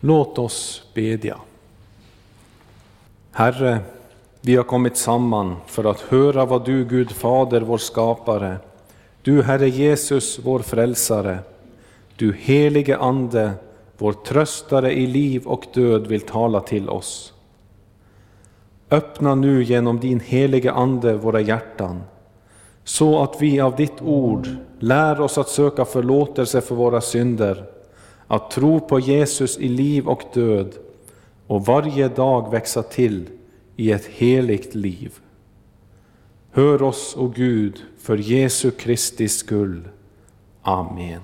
Låt oss bedja. Herre, vi har kommit samman för att höra vad du, Gud Fader, vår skapare, du Herre Jesus, vår frälsare, du helige Ande, vår tröstare i liv och död vill tala till oss. Öppna nu genom din helige Ande våra hjärtan, så att vi av ditt ord lär oss att söka förlåtelse för våra synder, att tro på Jesus i liv och död och varje dag växa till i ett heligt liv. Hör oss, o Gud, för Jesu Kristi skull. Amen.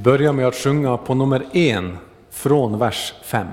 Vi börjar med att sjunga på nummer en från vers 5.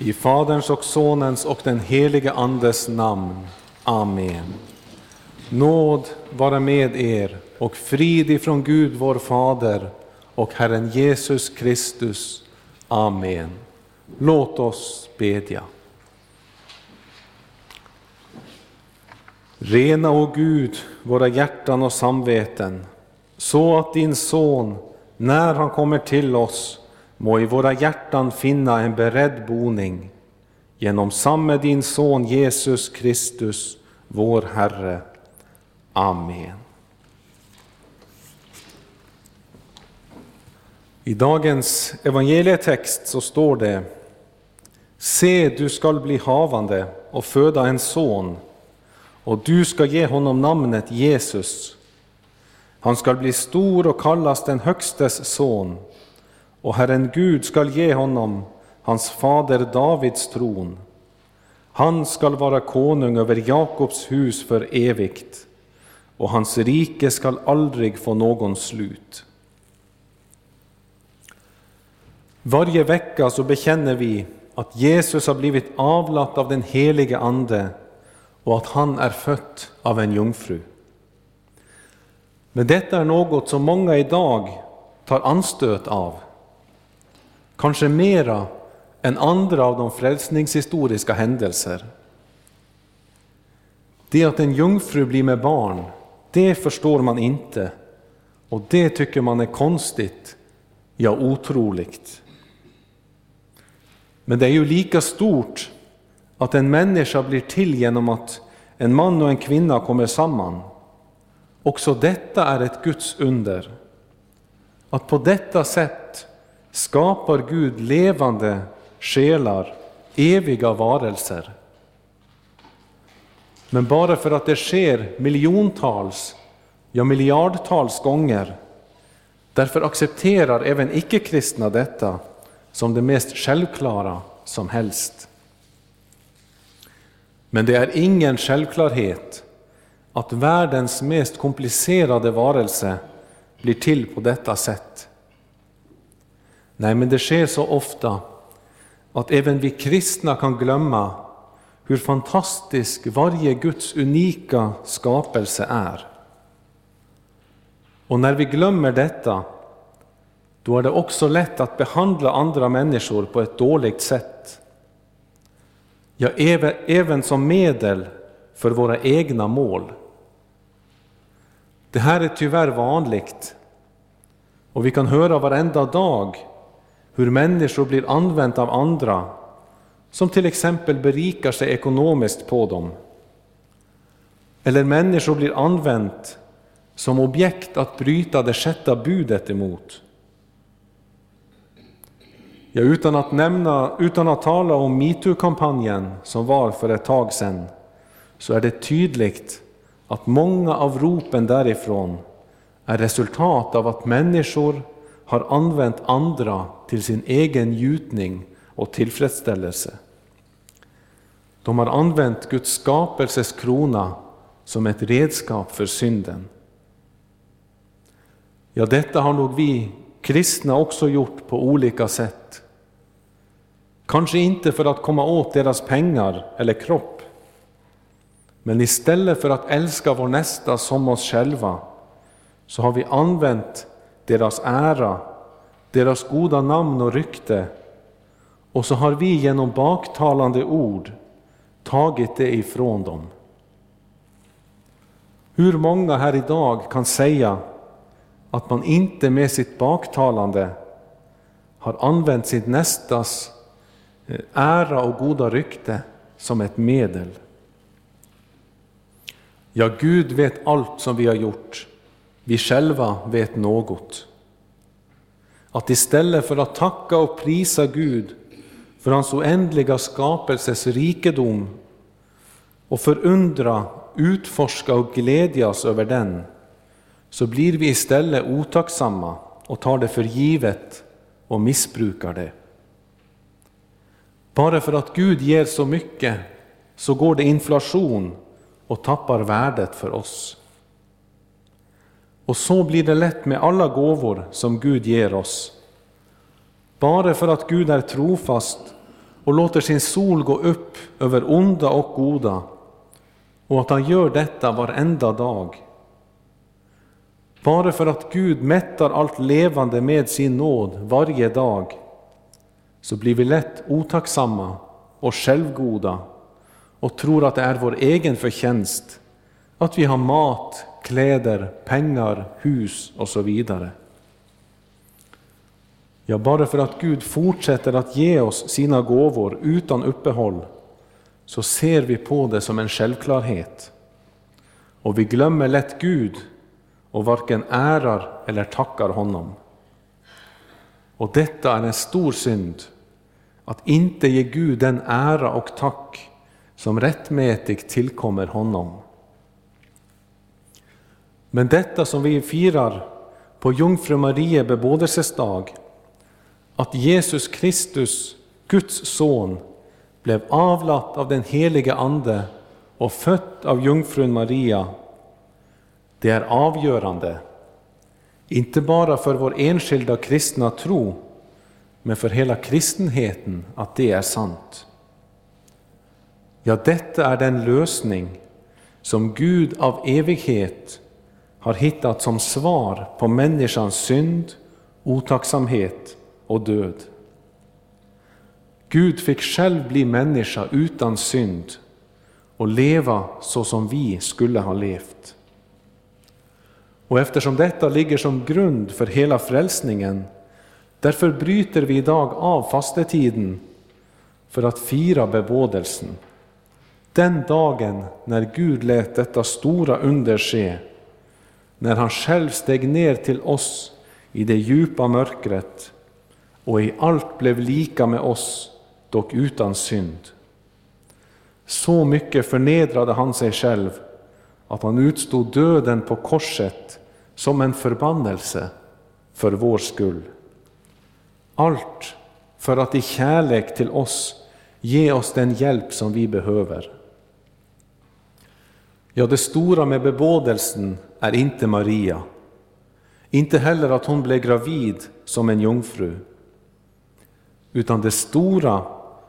I Faderns och Sonens och den helige Andes namn. Amen. Nåd vara med er och frid ifrån Gud vår Fader och Herren Jesus Kristus. Amen. Låt oss bedja. Rena, o Gud, våra hjärtan och samveten, så att din Son, när han kommer till oss, må i våra hjärtan finna en beredd boning genom samme din Son Jesus Kristus, vår Herre. Amen. I dagens evangelietext så står det Se, du skall bli havande och föda en son, och du ska ge honom namnet Jesus. Han skall bli stor och kallas den Högstes son, och Herren Gud skall ge honom hans fader Davids tron. Han skall vara konung över Jakobs hus för evigt, och hans rike skall aldrig få någon slut. Varje vecka så bekänner vi att Jesus har blivit avlat av den helige Ande och att han är född av en jungfru. Men detta är något som många idag tar anstöt av. Kanske mera än andra av de frälsningshistoriska händelser. Det att en jungfru blir med barn, det förstår man inte och det tycker man är konstigt, ja otroligt. Men det är ju lika stort att en människa blir till genom att en man och en kvinna kommer samman. Också detta är ett Guds under. Att på detta sätt skapar Gud levande själar, eviga varelser. Men bara för att det sker miljontals, ja miljardtals gånger, därför accepterar även icke-kristna detta som det mest självklara som helst. Men det är ingen självklarhet att världens mest komplicerade varelse blir till på detta sätt. Nej, men det sker så ofta att även vi kristna kan glömma hur fantastisk varje Guds unika skapelse är. Och när vi glömmer detta, då är det också lätt att behandla andra människor på ett dåligt sätt. Ja, även, även som medel för våra egna mål. Det här är tyvärr vanligt och vi kan höra varenda dag hur människor blir använt av andra som till exempel berikar sig ekonomiskt på dem. Eller människor blir använt som objekt att bryta det sjätte budet emot. Ja, utan, att nämna, utan att tala om metoo-kampanjen som var för ett tag sedan, så är det tydligt att många av ropen därifrån är resultat av att människor har använt andra till sin egen njutning och tillfredsställelse. De har använt Guds skapelses krona som ett redskap för synden. Ja, detta har nog vi kristna också gjort på olika sätt. Kanske inte för att komma åt deras pengar eller kropp, men istället för att älska vår nästa som oss själva, så har vi använt deras ära, deras goda namn och rykte, och så har vi genom baktalande ord tagit det ifrån dem. Hur många här idag kan säga att man inte med sitt baktalande har använt sitt nästas eh, ära och goda rykte som ett medel? Ja, Gud vet allt som vi har gjort. Vi själva vet något. Att istället för att tacka och prisa Gud för hans oändliga skapelses rikedom och förundra, utforska och glädjas över den, så blir vi istället otacksamma och tar det för givet och missbrukar det. Bara för att Gud ger så mycket så går det inflation och tappar värdet för oss. Och så blir det lätt med alla gåvor som Gud ger oss. Bara för att Gud är trofast och låter sin sol gå upp över onda och goda och att han gör detta varenda dag. Bara för att Gud mättar allt levande med sin nåd varje dag så blir vi lätt otacksamma och självgoda och tror att det är vår egen förtjänst att vi har mat, kläder, pengar, hus och så vidare. Ja, bara för att Gud fortsätter att ge oss sina gåvor utan uppehåll så ser vi på det som en självklarhet. Och vi glömmer lätt Gud och varken ärar eller tackar honom. Och detta är en stor synd, att inte ge Gud den ära och tack som rättmätigt tillkommer honom. Men detta som vi firar på Jungfru Marie bebådelsedag, att Jesus Kristus, Guds son, blev avlat av den helige Ande och fött av jungfrun Maria, det är avgörande, inte bara för vår enskilda kristna tro, men för hela kristenheten att det är sant. Ja, detta är den lösning som Gud av evighet har hittat som svar på människans synd, otacksamhet och död. Gud fick själv bli människa utan synd och leva så som vi skulle ha levt. Och eftersom detta ligger som grund för hela frälsningen, därför bryter vi idag av fastetiden för att fira bebådelsen. Den dagen när Gud lät detta stora under ske, när han själv steg ner till oss i det djupa mörkret och i allt blev lika med oss dock utan synd. Så mycket förnedrade han sig själv att han utstod döden på korset som en förbannelse för vår skull. Allt för att i kärlek till oss ge oss den hjälp som vi behöver. Ja, det stora med bebådelsen är inte Maria, inte heller att hon blev gravid som en jungfru, utan det stora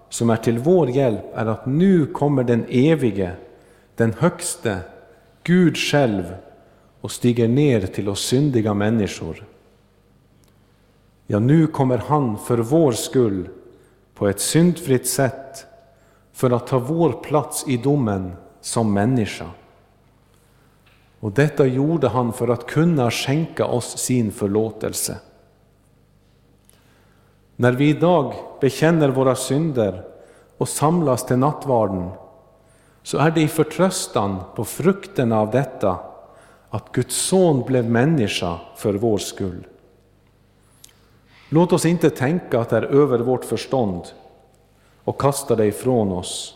som är till vår hjälp är att nu kommer den evige, den högste, Gud själv och stiger ner till oss syndiga människor. Ja, nu kommer han för vår skull på ett syndfritt sätt för att ta vår plats i domen som människa. Och detta gjorde han för att kunna skänka oss sin förlåtelse. När vi idag bekänner våra synder och samlas till nattvarden, så är det i förtröstan på frukterna av detta, att Guds son blev människa för vår skull. Låt oss inte tänka att det är över vårt förstånd och kasta det ifrån oss,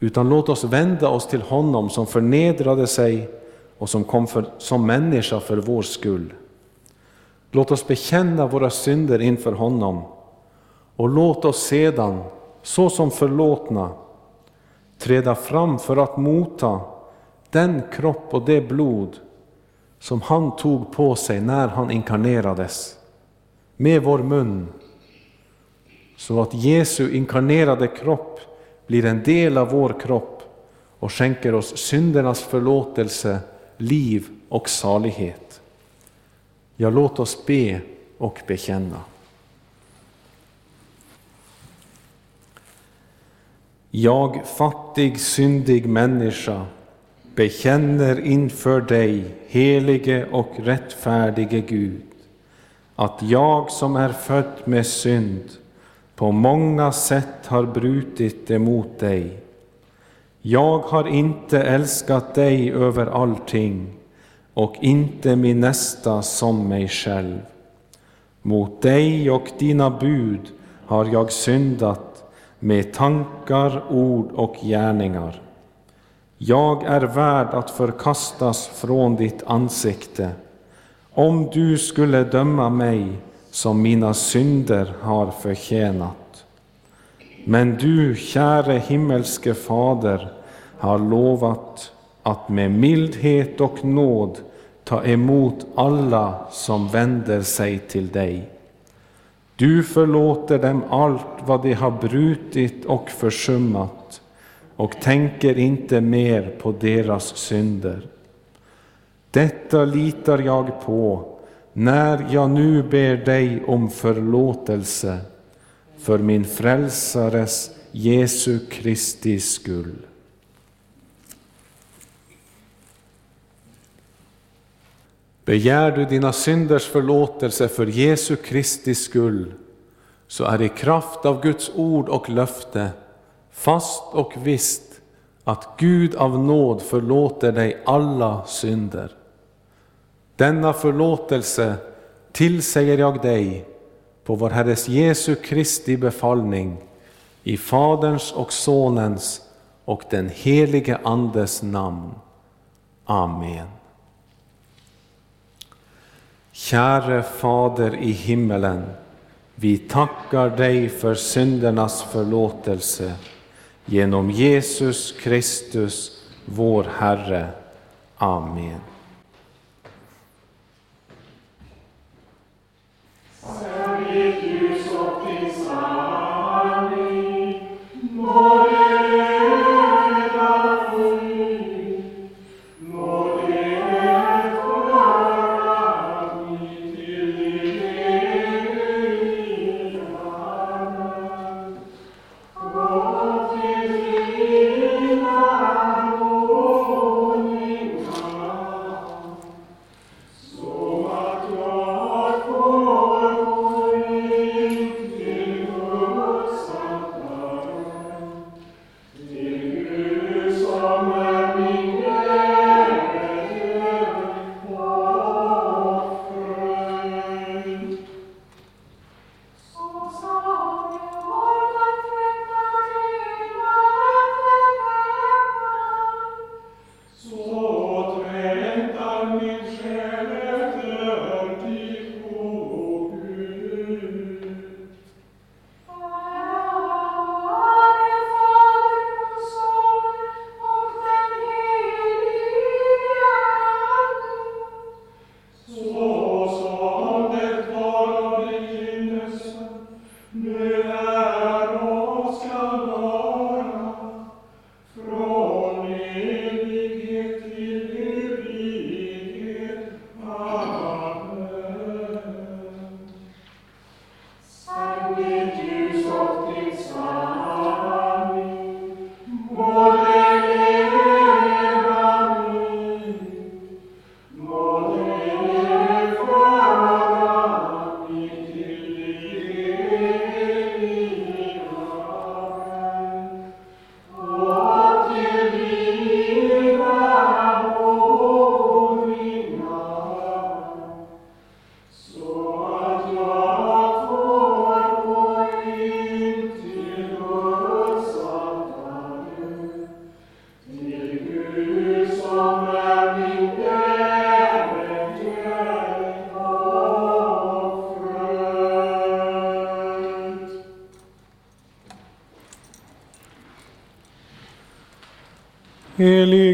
utan låt oss vända oss till honom som förnedrade sig och som kom för, som människa för vår skull. Låt oss bekänna våra synder inför honom och låt oss sedan, såsom förlåtna, träda fram för att mota den kropp och det blod som han tog på sig när han inkarnerades, med vår mun, så att Jesu inkarnerade kropp blir en del av vår kropp och skänker oss syndernas förlåtelse, liv och salighet. Ja, låt oss be och bekänna. Jag, fattig, syndig människa, bekänner inför dig, helige och rättfärdige Gud, att jag som är född med synd på många sätt har brutit emot dig. Jag har inte älskat dig över allting och inte min nästa som mig själv. Mot dig och dina bud har jag syndat med tankar, ord och gärningar. Jag är värd att förkastas från ditt ansikte, om du skulle döma mig som mina synder har förtjänat. Men du, käre himmelske Fader, har lovat att med mildhet och nåd ta emot alla som vänder sig till dig. Du förlåter dem allt vad de har brutit och försummat och tänker inte mer på deras synder. Detta litar jag på när jag nu ber dig om förlåtelse för min frälsares Jesu Kristi skull. Begär du dina synders förlåtelse för Jesu Kristi skull, så är i kraft av Guds ord och löfte fast och visst att Gud av nåd förlåter dig alla synder. Denna förlåtelse tillsäger jag dig på vår Herres Jesu Kristi befallning i Faderns och Sonens och den helige Andes namn. Amen. Käre Fader i himmelen, vi tackar dig för syndernas förlåtelse genom Jesus Kristus, vår Herre. Amen.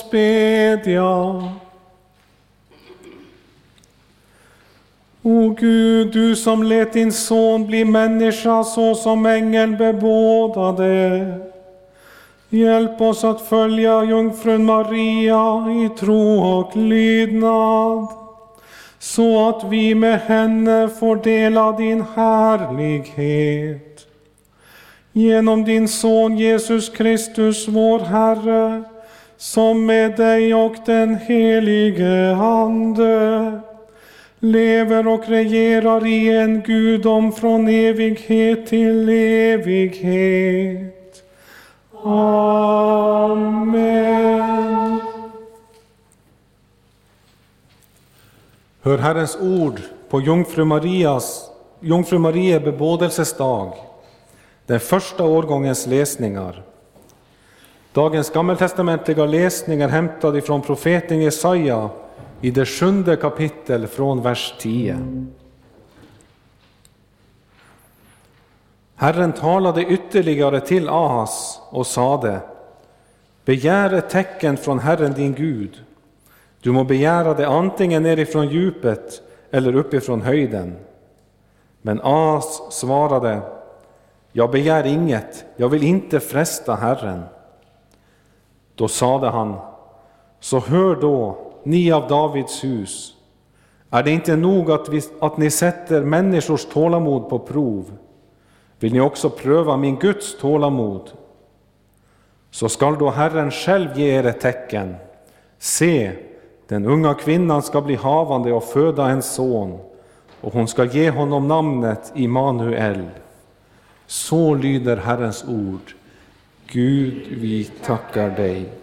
Oss bedja. O Gud, du som lät din son bli människa så som ängeln bebådade. Hjälp oss att följa jungfrun Maria i tro och lydnad, så att vi med henne får dela din härlighet. Genom din son Jesus Kristus, vår Herre, som med dig och den helige Ande lever och regerar i en gudom från evighet till evighet. Amen. Hör Herrens ord på Jungfru Marias Jungfru Maria bebådelsedag, den första årgångens läsningar. Dagens gammeltestamentliga läsning är hämtad ifrån profeten Jesaja i det sjunde kapitel från vers 10. Herren talade ytterligare till Ahas och sade Begär ett tecken från Herren din Gud. Du må begära det antingen nerifrån djupet eller uppifrån höjden. Men Ahas svarade Jag begär inget, jag vill inte fresta Herren. Då sade han Så hör då, ni av Davids hus, är det inte nog att, vi, att ni sätter människors tålamod på prov? Vill ni också pröva min Guds tålamod? Så skall då Herren själv ge er ett tecken. Se, den unga kvinnan ska bli havande och föda en son, och hon ska ge honom namnet Immanuel. Så lyder Herrens ord. Gud, vi tackar dig.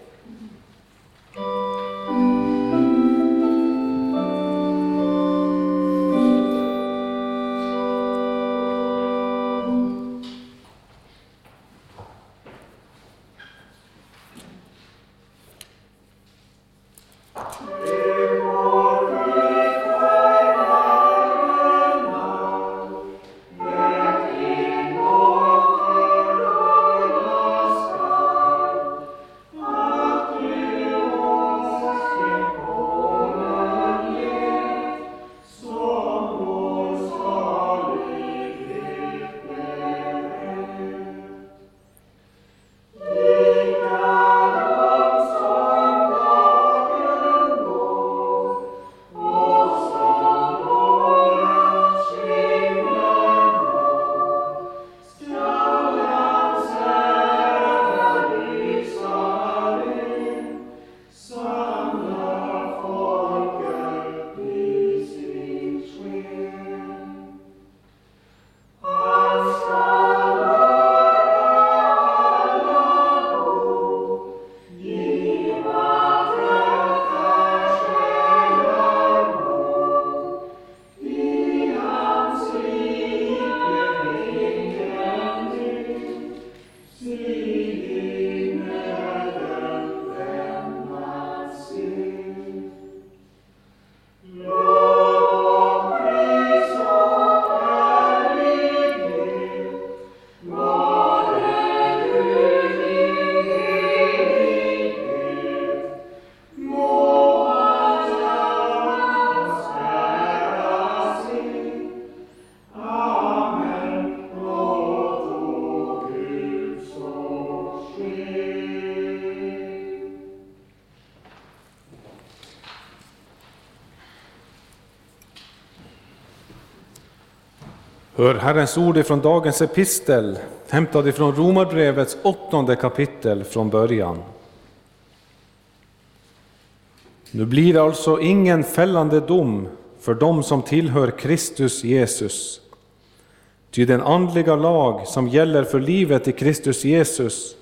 Hör Herrens ord ifrån dagens epistel, hämtad ifrån Romarbrevets åttonde kapitel från början. Nu blir det alltså ingen fällande dom för dem som tillhör Kristus Jesus. Ty den andliga lag som gäller för livet i Kristus Jesus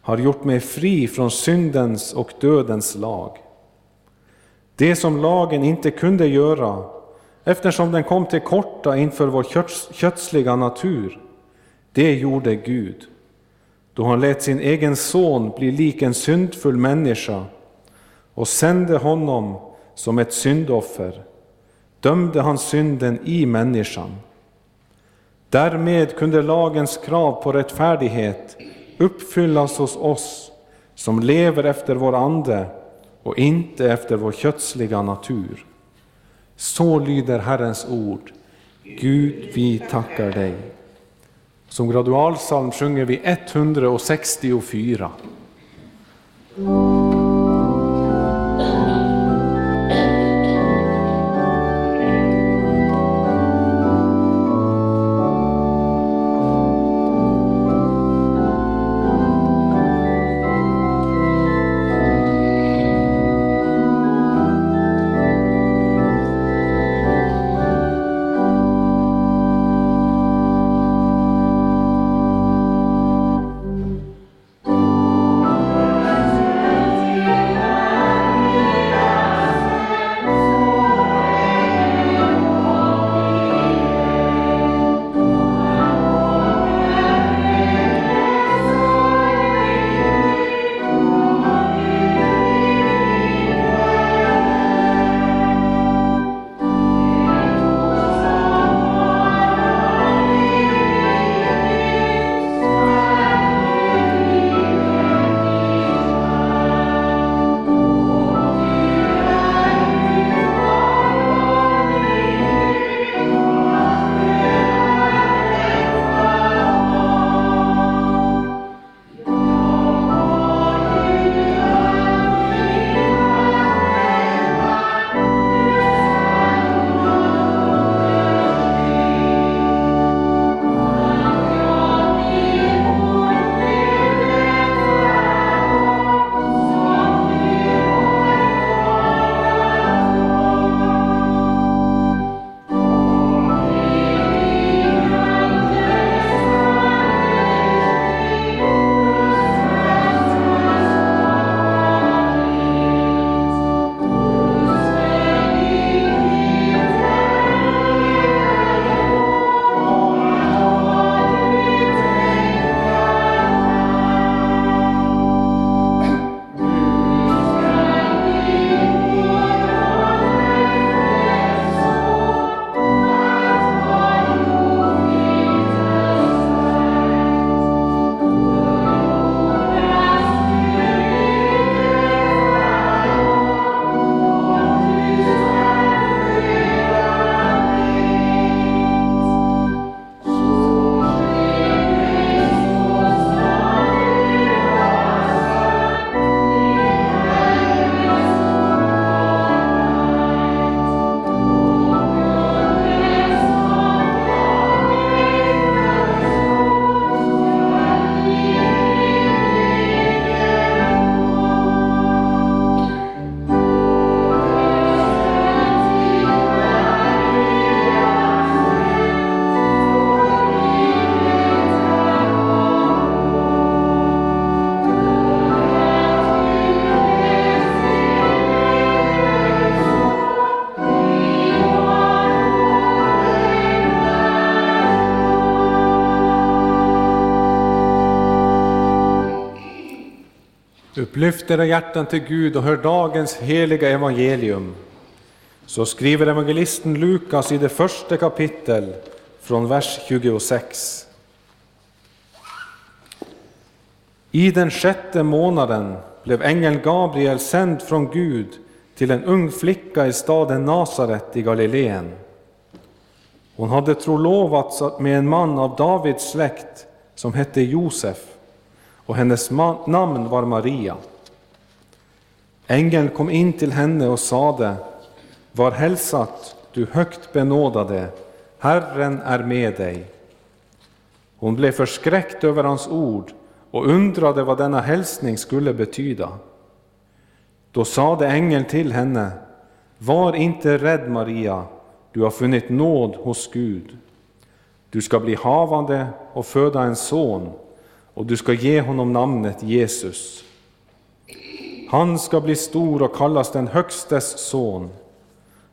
har gjort mig fri från syndens och dödens lag. Det som lagen inte kunde göra eftersom den kom till korta inför vår kötsliga natur. Det gjorde Gud, då han lät sin egen son bli lik en syndfull människa och sände honom som ett syndoffer, dömde han synden i människan. Därmed kunde lagens krav på rättfärdighet uppfyllas hos oss som lever efter vår ande och inte efter vår kötsliga natur. Så lyder Herrens ord. Gud, vi tackar dig. Som gradualsalm sjunger vi 164. Lyft era hjärtan till Gud och hör dagens heliga evangelium. Så skriver evangelisten Lukas i det första kapitel från vers 26. I den sjätte månaden blev ängeln Gabriel sänd från Gud till en ung flicka i staden Nasaret i Galileen. Hon hade trolovats med en man av Davids släkt som hette Josef och hennes namn var Maria. Ängeln kom in till henne och sade, Var hälsat, du högt benådade, Herren är med dig. Hon blev förskräckt över hans ord och undrade vad denna hälsning skulle betyda. Då sade ängeln till henne, Var inte rädd, Maria, du har funnit nåd hos Gud. Du ska bli havande och föda en son, och du ska ge honom namnet Jesus. Han ska bli stor och kallas den Högstes son.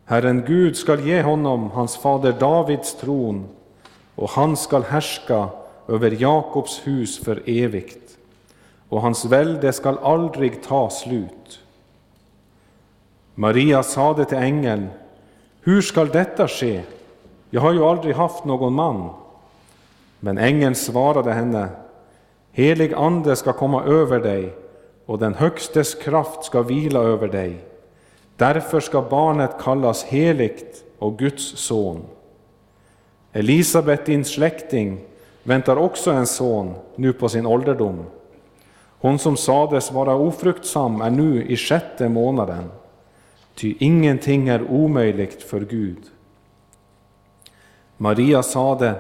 Herren Gud skall ge honom hans fader Davids tron, och han skall härska över Jakobs hus för evigt, och hans välde skall aldrig ta slut. Maria sade till ängeln, hur skall detta ske? Jag har ju aldrig haft någon man. Men ängeln svarade henne, Helig ande ska komma över dig och den Högstes kraft ska vila över dig. Därför ska barnet kallas heligt och Guds son. Elisabet, din släkting, väntar också en son nu på sin ålderdom. Hon som sades vara ofruktsam är nu i sjätte månaden, ty ingenting är omöjligt för Gud. Maria sade,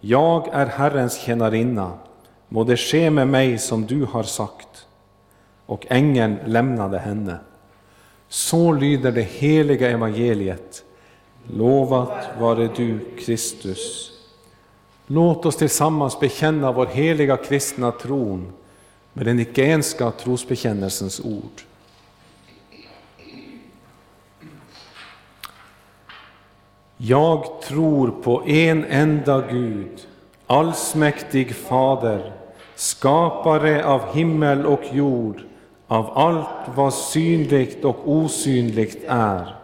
jag är Herrens tjänarinna, må det ske med mig som du har sagt. Och ängeln lämnade henne. Så lyder det heliga evangeliet. Lovat vare du, Kristus. Låt oss tillsammans bekänna vår heliga kristna tron med den nikenska trosbekännelsens ord. Jag tror på en enda Gud, allsmäktig Fader, skapare av himmel och jord, av allt vad synligt och osynligt är,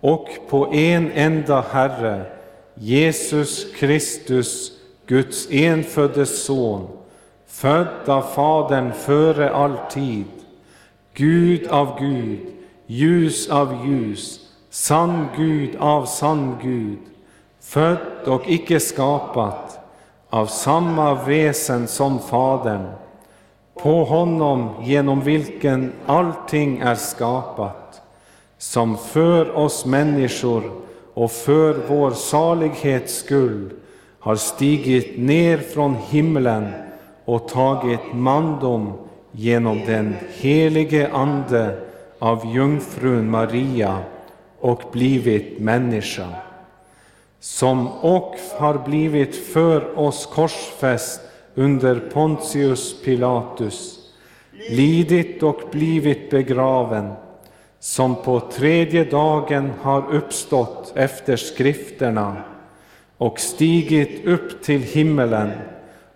och på en enda Herre, Jesus Kristus, Guds enfödde Son, född av Fadern före all tid, Gud av Gud, ljus av ljus, sann Gud av sann Gud, född och icke skapat, av samma väsen som Fadern, på honom genom vilken allting är skapat, som för oss människor och för vår salighets skull har stigit ner från himlen och tagit mandom genom den helige Ande av jungfrun Maria och blivit människa, som och har blivit för oss korsfäst under Pontius Pilatus, lidit och blivit begraven, som på tredje dagen har uppstått efter skrifterna och stigit upp till himmelen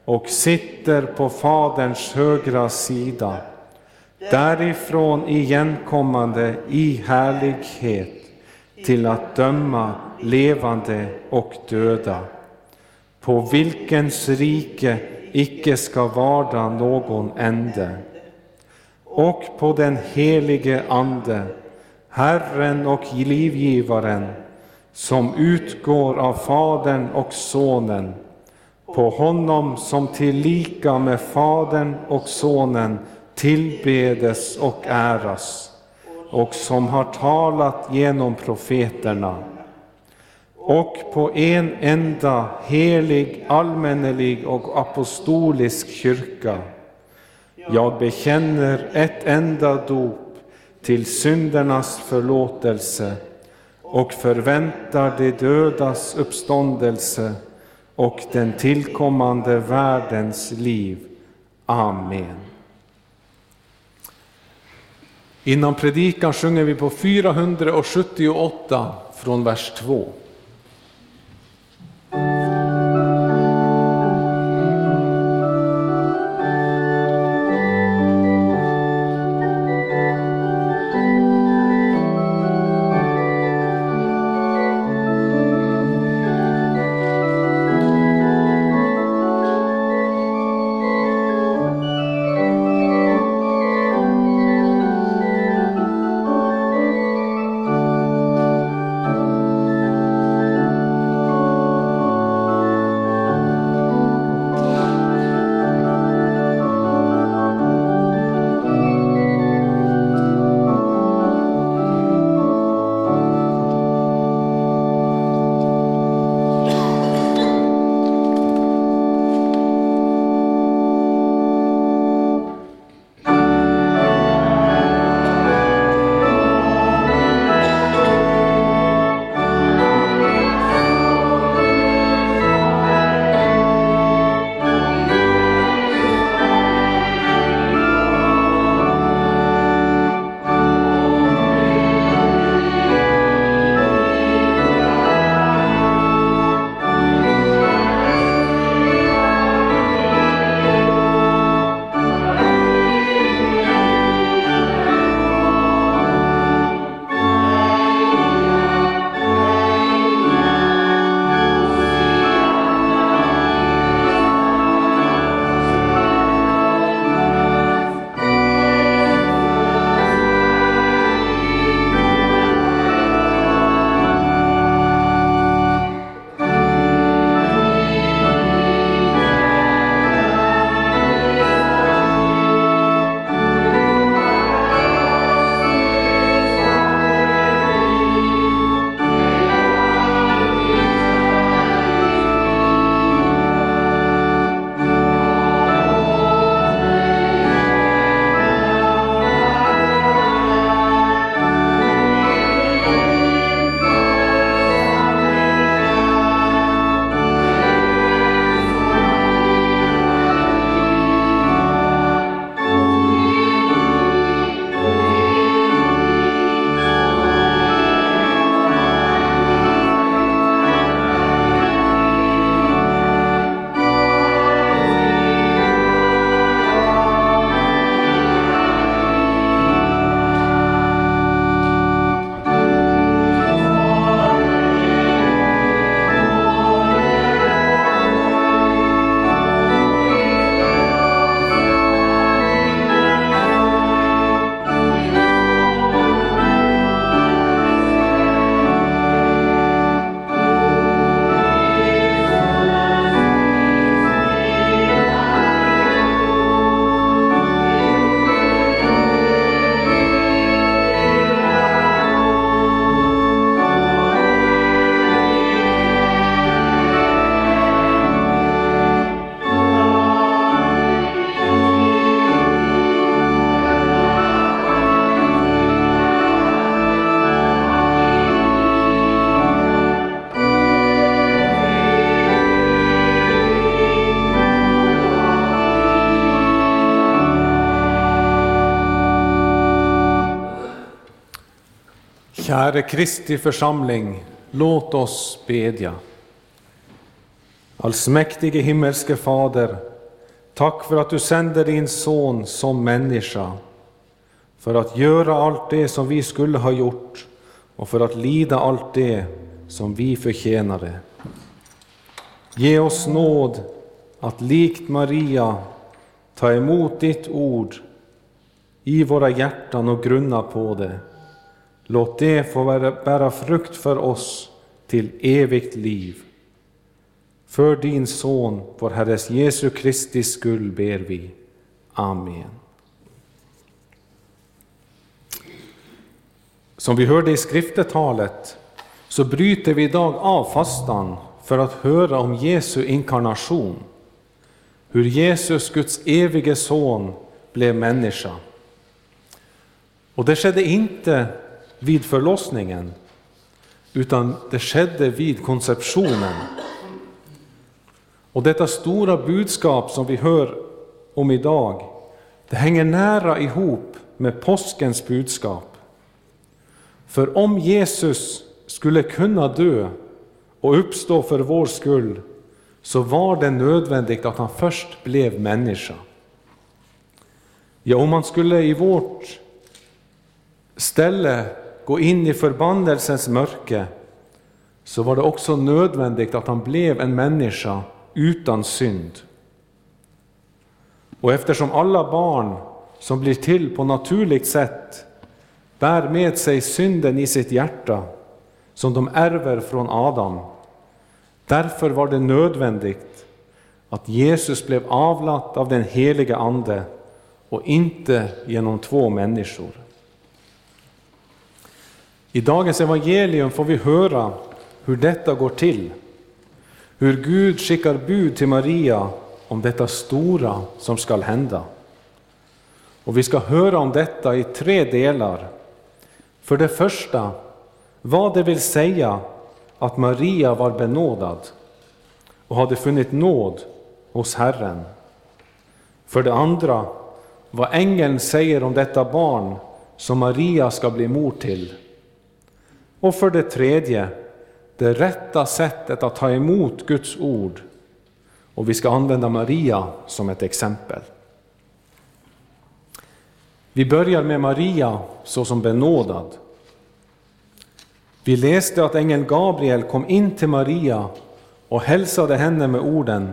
och sitter på Faderns högra sida, därifrån igenkommande i härlighet till att döma levande och döda, på vilkens rike icke ska varda någon ände, och på den helige Ande, Herren och livgivaren, som utgår av Fadern och Sonen, på honom som tillika med Fadern och Sonen tillbedes och äras och som har talat genom profeterna och på en enda helig, allmännelig och apostolisk kyrka. Jag bekänner ett enda dop till syndernas förlåtelse och förväntar de dödas uppståndelse och den tillkommande världens liv. Amen. Innan predikan sjunger vi på 478 från vers 2. Herre Kristi församling, låt oss bedja. Allsmäktige himmelske Fader, tack för att du sänder din son som människa för att göra allt det som vi skulle ha gjort och för att lida allt det som vi förtjänade. Ge oss nåd att likt Maria ta emot ditt ord i våra hjärtan och grunna på det. Låt det få bära frukt för oss till evigt liv. För din Son, vår Herres Jesu Kristi skull ber vi. Amen. Som vi hörde i skriftetalet så bryter vi idag av fastan för att höra om Jesu inkarnation, hur Jesus, Guds evige son, blev människa. Och det skedde inte vid förlossningen, utan det skedde vid konceptionen. Och detta stora budskap som vi hör om idag, det hänger nära ihop med påskens budskap. För om Jesus skulle kunna dö och uppstå för vår skull, så var det nödvändigt att han först blev människa. Ja, om han skulle i vårt ställe gå in i förbannelsens mörker, så var det också nödvändigt att han blev en människa utan synd. Och eftersom alla barn som blir till på naturligt sätt bär med sig synden i sitt hjärta, som de ärver från Adam. Därför var det nödvändigt att Jesus blev avlat av den heliga Ande och inte genom två människor. I dagens evangelium får vi höra hur detta går till, hur Gud skickar bud till Maria om detta stora som skall hända. Och vi ska höra om detta i tre delar. För det första vad det vill säga att Maria var benådad och hade funnit nåd hos Herren. För det andra vad ängeln säger om detta barn som Maria ska bli mor till. Och för det tredje det rätta sättet att ta emot Guds ord. Och vi ska använda Maria som ett exempel. Vi börjar med Maria såsom benådad. Vi läste att ängeln Gabriel kom in till Maria och hälsade henne med orden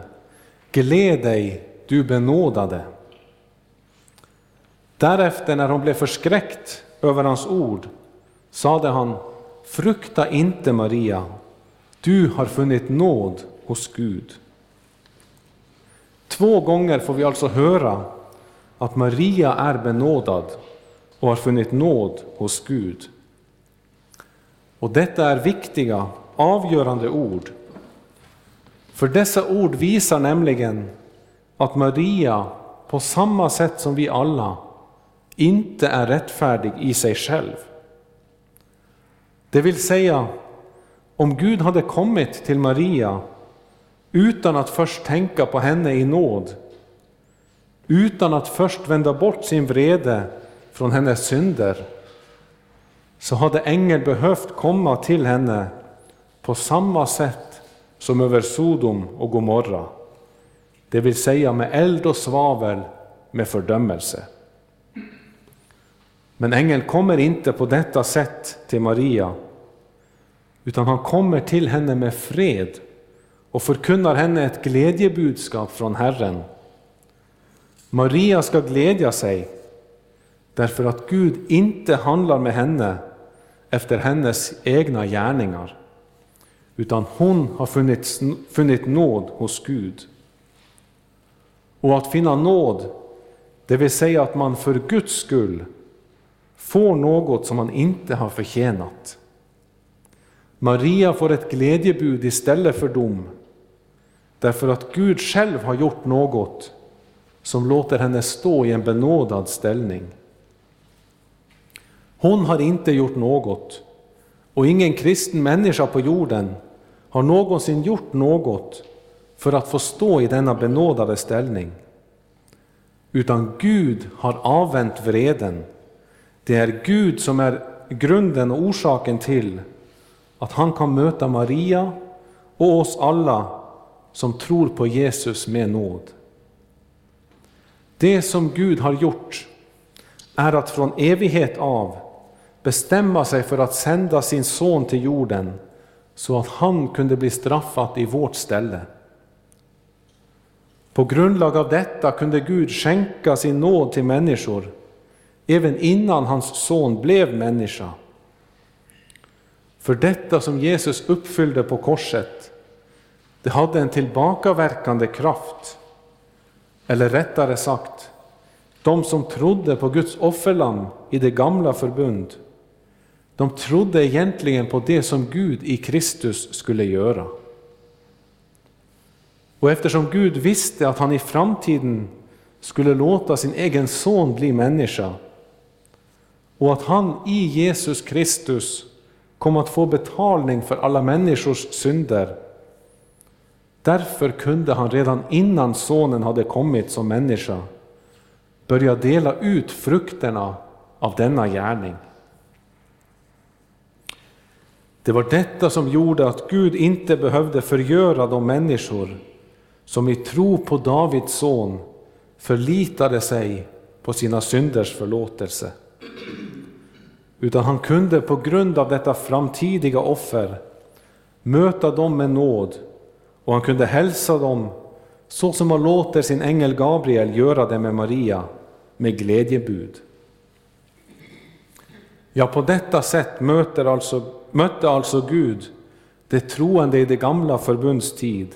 Gläd dig, du benådade. Därefter, när hon blev förskräckt över hans ord, sade han Frukta inte, Maria, du har funnit nåd hos Gud. Två gånger får vi alltså höra att Maria är benådad och har funnit nåd hos Gud. Och detta är viktiga, avgörande ord. För dessa ord visar nämligen att Maria, på samma sätt som vi alla, inte är rättfärdig i sig själv. Det vill säga, om Gud hade kommit till Maria utan att först tänka på henne i nåd, utan att först vända bort sin vrede från hennes synder, så hade ängeln behövt komma till henne på samma sätt som över Sodom och Gomorra, det vill säga med eld och svavel med fördömelse. Men ängeln kommer inte på detta sätt till Maria, utan han kommer till henne med fred och förkunnar henne ett glädjebudskap från Herren. Maria ska glädja sig därför att Gud inte handlar med henne efter hennes egna gärningar, utan hon har funnit, funnit nåd hos Gud. Och att finna nåd, det vill säga att man för Guds skull får något som han inte har förtjänat. Maria får ett glädjebud istället för dom, därför att Gud själv har gjort något som låter henne stå i en benådad ställning. Hon har inte gjort något och ingen kristen människa på jorden har någonsin gjort något för att få stå i denna benådade ställning. Utan Gud har avvänt vreden. Det är Gud som är grunden och orsaken till att han kan möta Maria och oss alla som tror på Jesus med nåd. Det som Gud har gjort är att från evighet av bestämma sig för att sända sin son till jorden så att han kunde bli straffad i vårt ställe. På grundlag av detta kunde Gud skänka sin nåd till människor även innan hans son blev människa. För detta som Jesus uppfyllde på korset, det hade en tillbakaverkande kraft. Eller rättare sagt, de som trodde på Guds offerlamm i det gamla förbund, de trodde egentligen på det som Gud i Kristus skulle göra. Och eftersom Gud visste att han i framtiden skulle låta sin egen son bli människa och att han i Jesus Kristus kom att få betalning för alla människors synder. Därför kunde han redan innan sonen hade kommit som människa börja dela ut frukterna av denna gärning. Det var detta som gjorde att Gud inte behövde förgöra de människor som i tro på Davids son förlitade sig på sina synders förlåtelse. Utan han kunde på grund av detta framtidiga offer möta dem med nåd och han kunde hälsa dem så som han låter sin ängel Gabriel göra det med Maria, med glädjebud. Ja, på detta sätt möter alltså, mötte alltså Gud det troende i det gamla förbunds tid,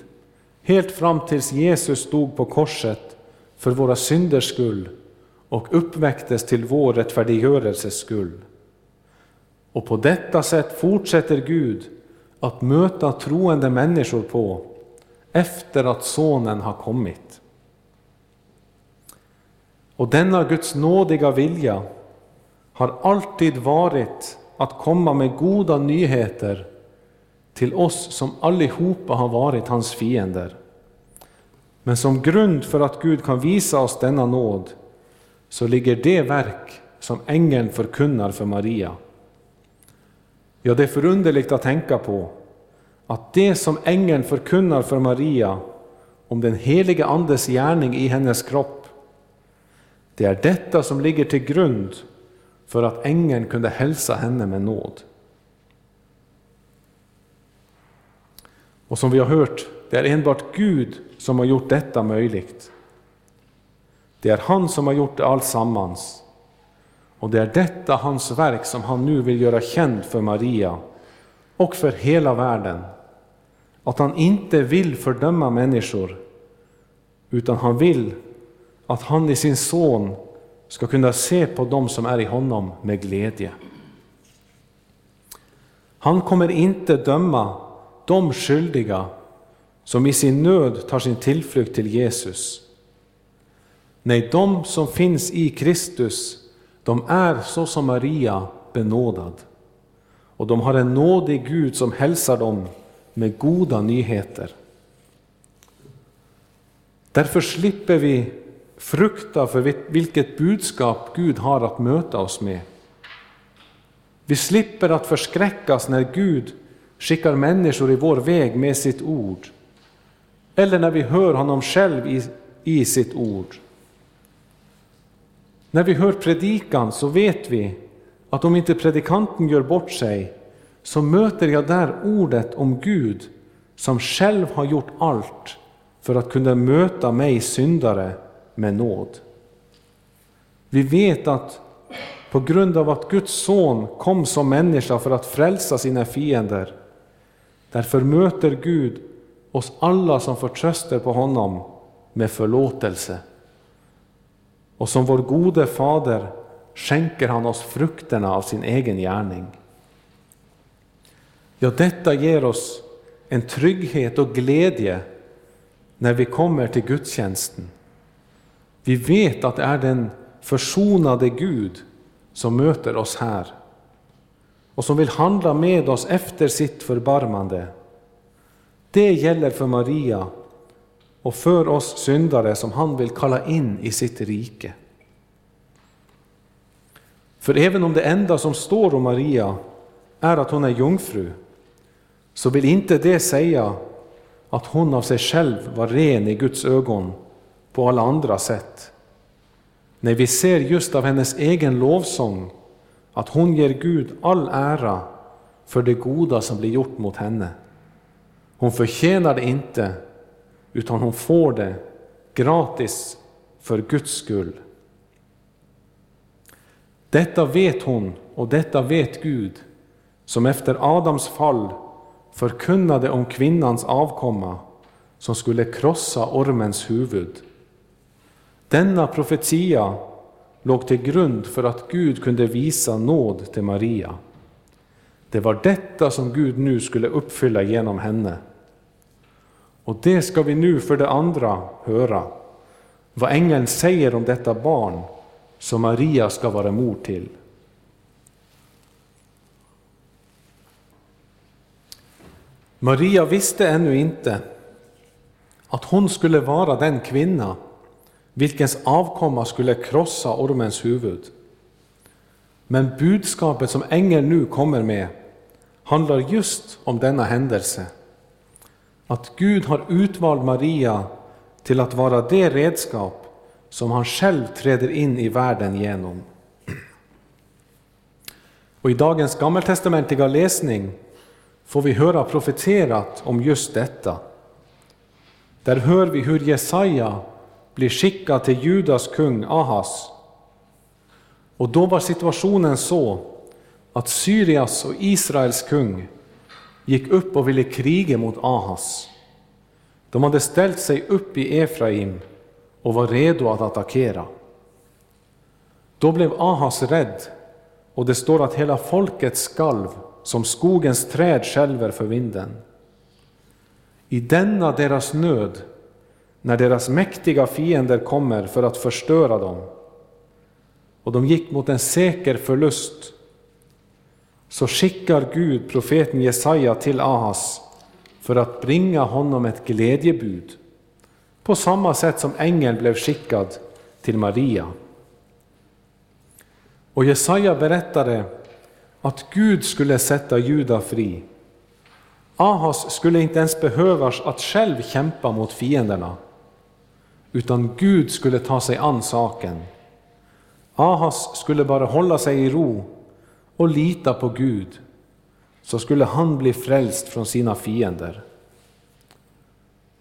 helt fram tills Jesus stod på korset för våra synders skull och uppväcktes till vår rättfärdiggörelses skull. Och på detta sätt fortsätter Gud att möta troende människor på efter att Sonen har kommit. Och denna Guds nådiga vilja har alltid varit att komma med goda nyheter till oss som allihopa har varit hans fiender. Men som grund för att Gud kan visa oss denna nåd så ligger det verk som ängeln förkunnar för Maria. Ja, det är förunderligt att tänka på att det som ängeln förkunnar för Maria om den heliga Andes gärning i hennes kropp, det är detta som ligger till grund för att ängeln kunde hälsa henne med nåd. Och som vi har hört, det är enbart Gud som har gjort detta möjligt. Det är han som har gjort det allsammans. Och det är detta hans verk som han nu vill göra känd för Maria och för hela världen. Att han inte vill fördöma människor, utan han vill att han i sin son ska kunna se på dem som är i honom med glädje. Han kommer inte döma de skyldiga som i sin nöd tar sin tillflykt till Jesus. Nej, de som finns i Kristus de är så som Maria benådad. Och de har en nådig Gud som hälsar dem med goda nyheter. Därför slipper vi frukta för vilket budskap Gud har att möta oss med. Vi slipper att förskräckas när Gud skickar människor i vår väg med sitt ord, eller när vi hör honom själv i, i sitt ord. När vi hör predikan så vet vi att om inte predikanten gör bort sig så möter jag där ordet om Gud som själv har gjort allt för att kunna möta mig syndare med nåd. Vi vet att på grund av att Guds son kom som människa för att frälsa sina fiender, därför möter Gud oss alla som förtröstar på honom med förlåtelse. Och som vår gode fader skänker han oss frukterna av sin egen gärning. Ja, detta ger oss en trygghet och glädje när vi kommer till gudstjänsten. Vi vet att det är den försonade Gud som möter oss här och som vill handla med oss efter sitt förbarmande. Det gäller för Maria och för oss syndare som han vill kalla in i sitt rike. För även om det enda som står om Maria är att hon är jungfru, så vill inte det säga att hon av sig själv var ren i Guds ögon på alla andra sätt. Nej, vi ser just av hennes egen lovsång att hon ger Gud all ära för det goda som blir gjort mot henne. Hon förtjänar det inte, utan hon får det gratis för Guds skull. Detta vet hon och detta vet Gud, som efter Adams fall förkunnade om kvinnans avkomma som skulle krossa ormens huvud. Denna profetia låg till grund för att Gud kunde visa nåd till Maria. Det var detta som Gud nu skulle uppfylla genom henne. Och det ska vi nu för det andra höra, vad ängeln säger om detta barn som Maria ska vara mor till. Maria visste ännu inte att hon skulle vara den kvinna vilkens avkomma skulle krossa ormens huvud. Men budskapet som ängeln nu kommer med handlar just om denna händelse. Att Gud har utvalt Maria till att vara det redskap som han själv träder in i världen genom. Och I dagens gammaltestamentliga läsning får vi höra profeterat om just detta. Där hör vi hur Jesaja blir skickad till Judas kung Ahas. Och då var situationen så att Syrias och Israels kung gick upp och ville kriga mot Ahas. De hade ställt sig upp i Efraim och var redo att attackera. Då blev Ahas rädd och det står att hela folket skalv som skogens träd skälver för vinden. I denna deras nöd, när deras mäktiga fiender kommer för att förstöra dem, och de gick mot en säker förlust, så skickar Gud profeten Jesaja till Ahas för att bringa honom ett glädjebud, på samma sätt som ängeln blev skickad till Maria. Och Jesaja berättade att Gud skulle sätta Juda fri. Ahas skulle inte ens behövas att själv kämpa mot fienderna, utan Gud skulle ta sig an saken. Ahas skulle bara hålla sig i ro och lita på Gud, så skulle han bli frälst från sina fiender.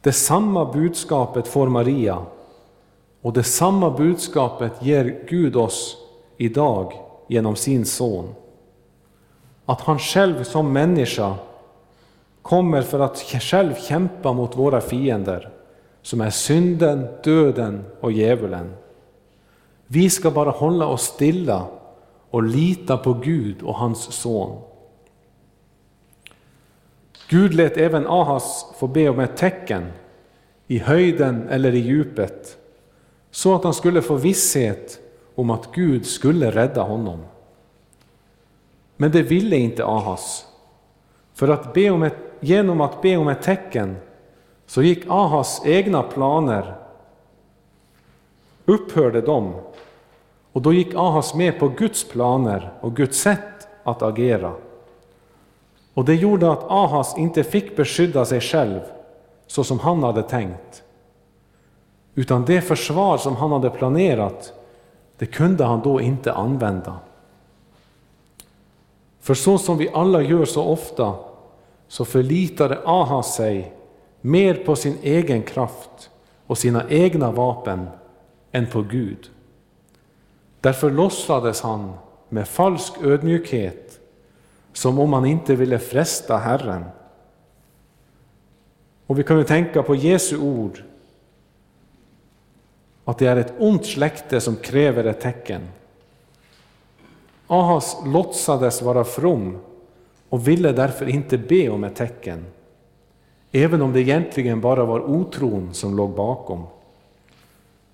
Det samma budskapet får Maria, och det samma budskapet ger Gud oss idag genom sin son att han själv som människa kommer för att själv kämpa mot våra fiender, som är synden, döden och djävulen. Vi ska bara hålla oss stilla och lita på Gud och hans son. Gud lät även Ahas få be om ett tecken, i höjden eller i djupet, så att han skulle få visshet om att Gud skulle rädda honom. Men det ville inte Ahas. För att be om ett, genom att be om ett tecken så gick Ahas egna planer, upphörde de. Och då gick Ahas med på Guds planer och Guds sätt att agera. Och det gjorde att Ahas inte fick beskydda sig själv så som han hade tänkt. Utan det försvar som han hade planerat, det kunde han då inte använda. För så som vi alla gör så ofta, så förlitade Ahas sig mer på sin egen kraft och sina egna vapen än på Gud. Därför låtsades han med falsk ödmjukhet, som om han inte ville fresta Herren. Och vi kan ju tänka på Jesu ord, att det är ett ont släkte som kräver ett tecken. Ahas låtsades vara from och ville därför inte be om ett tecken, även om det egentligen bara var otron som låg bakom.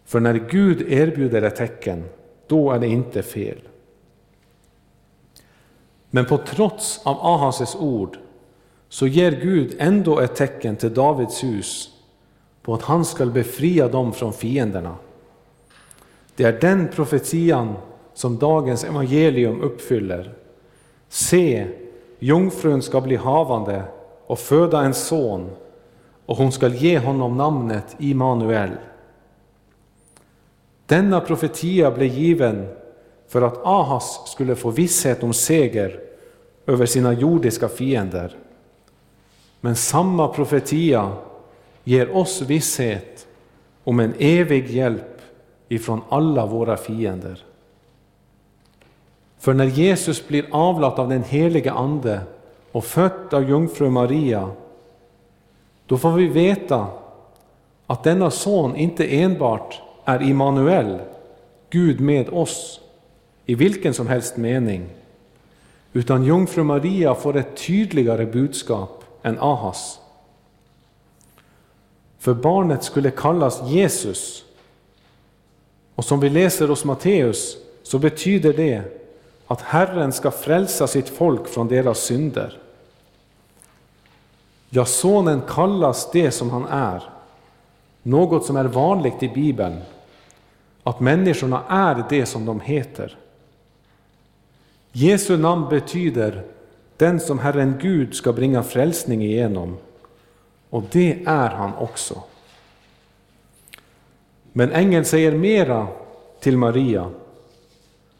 För när Gud erbjuder ett tecken, då är det inte fel. Men på trots av Ahases ord så ger Gud ändå ett tecken till Davids hus på att han skall befria dem från fienderna. Det är den profetian som dagens evangelium uppfyller. Se, jungfrun ska bli havande och föda en son, och hon skall ge honom namnet Immanuel. Denna profetia blev given för att Ahas skulle få visshet om seger över sina jordiska fiender. Men samma profetia ger oss visshet om en evig hjälp ifrån alla våra fiender. För när Jesus blir avlat av den helige Ande och född av jungfru Maria, då får vi veta att denna son inte enbart är Immanuel, Gud med oss, i vilken som helst mening, utan jungfru Maria får ett tydligare budskap än Ahas. För barnet skulle kallas Jesus. Och som vi läser hos Matteus så betyder det att Herren ska frälsa sitt folk från deras synder. Ja, sonen kallas det som han är, något som är vanligt i Bibeln, att människorna är det som de heter. Jesu namn betyder den som Herren Gud ska bringa frälsning igenom, och det är han också. Men ängeln säger mera till Maria.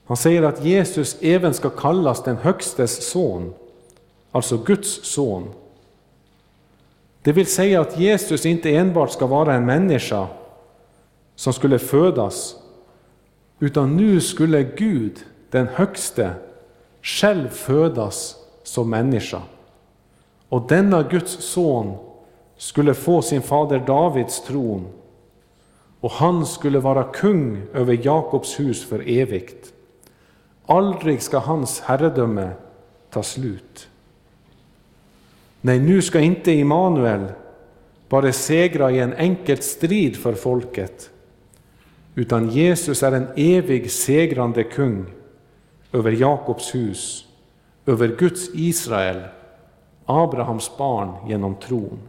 Han säger att Jesus även ska kallas den Högstes son, alltså Guds son. Det vill säga att Jesus inte enbart ska vara en människa som skulle födas, utan nu skulle Gud, den Högste, själv födas som människa. Och denna Guds son skulle få sin fader Davids tron och han skulle vara kung över Jakobs hus för evigt. Aldrig ska hans herredöme ta slut. Nej, nu ska inte Immanuel bara segra i en enkel strid för folket, utan Jesus är en evig segrande kung över Jakobs hus, över Guds Israel, Abrahams barn genom tron.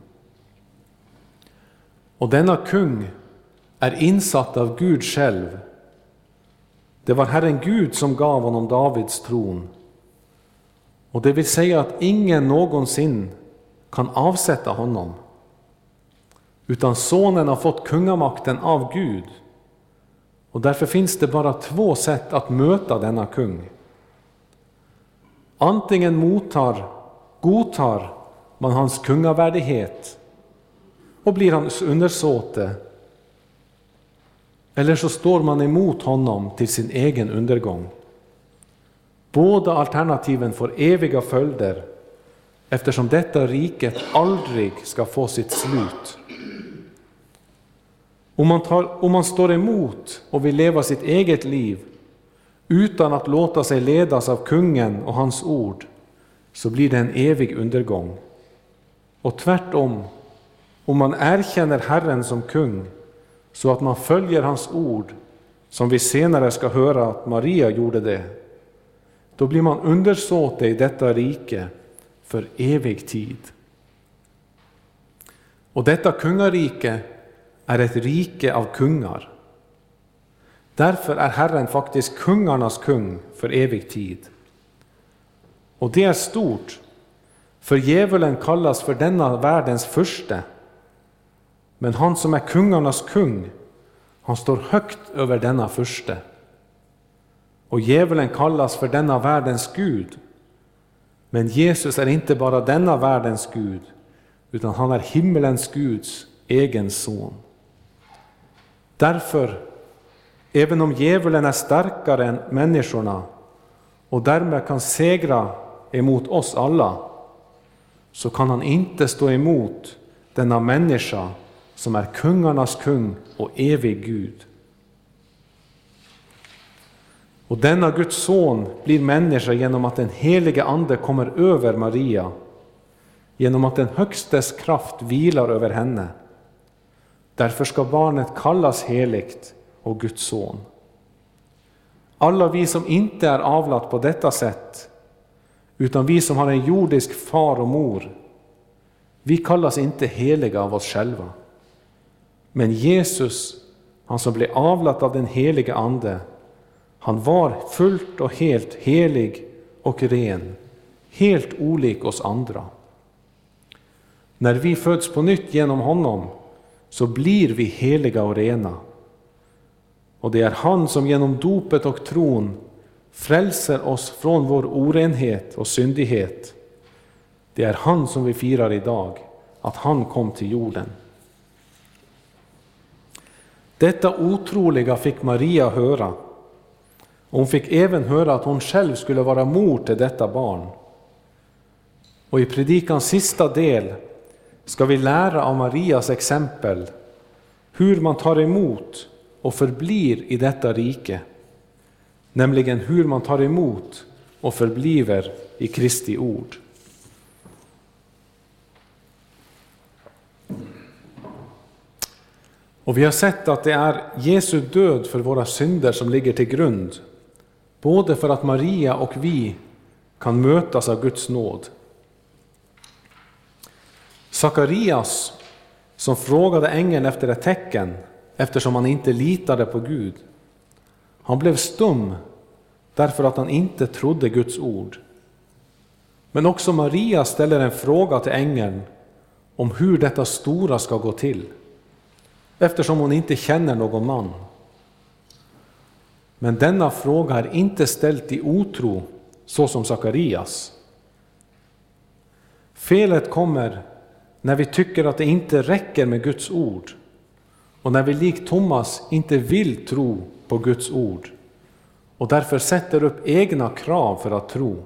Och denna kung är insatt av Gud själv. Det var Herren Gud som gav honom Davids tron. Och det vill säga att ingen någonsin kan avsätta honom. Utan sonen har fått kungamakten av Gud. Och därför finns det bara två sätt att möta denna kung. Antingen mottar, godtar man hans kungavärdighet och blir hans undersåte. Eller så står man emot honom till sin egen undergång. Båda alternativen får eviga följder eftersom detta riket aldrig ska få sitt slut. Om man, tar, om man står emot och vill leva sitt eget liv utan att låta sig ledas av kungen och hans ord, så blir det en evig undergång. Och tvärtom, om man erkänner Herren som kung, så att man följer hans ord, som vi senare ska höra att Maria gjorde det, då blir man undersåte i detta rike för evig tid. Och detta kungarike är ett rike av kungar. Därför är Herren faktiskt kungarnas kung för evig tid. Och det är stort, för djävulen kallas för denna världens förste. Men han som är kungarnas kung, han står högt över denna förste. Och djävulen kallas för denna världens Gud. Men Jesus är inte bara denna världens Gud, utan han är himmelens Guds egen son. Därför Även om djävulen är starkare än människorna och därmed kan segra emot oss alla, så kan han inte stå emot denna människa som är kungarnas kung och evig Gud. Och denna Guds son blir människa genom att den helige Ande kommer över Maria, genom att den Högstes kraft vilar över henne. Därför ska barnet kallas heligt, och Guds son. Alla vi som inte är avlat på detta sätt, utan vi som har en jordisk far och mor, vi kallas inte heliga av oss själva. Men Jesus, han som blev avlat av den helige Ande, han var fullt och helt helig och ren, helt olik oss andra. När vi föds på nytt genom honom så blir vi heliga och rena. Och det är han som genom dopet och tron frälser oss från vår orenhet och syndighet. Det är han som vi firar idag, att han kom till jorden. Detta otroliga fick Maria höra. Hon fick även höra att hon själv skulle vara mor till detta barn. Och i predikans sista del ska vi lära av Marias exempel hur man tar emot och förblir i detta rike, nämligen hur man tar emot och förbliver i Kristi ord. Och vi har sett att det är Jesu död för våra synder som ligger till grund, både för att Maria och vi kan mötas av Guds nåd. Sakarias, som frågade ängeln efter ett tecken eftersom han inte litade på Gud, han blev stum därför att han inte trodde Guds ord. Men också Maria ställer en fråga till ängeln om hur detta stora ska gå till eftersom hon inte känner någon man. Men denna fråga är inte ställd i otro, så som Sakarias. Felet kommer när vi tycker att det inte räcker med Guds ord och när vi likt Thomas inte vill tro på Guds ord och därför sätter upp egna krav för att tro.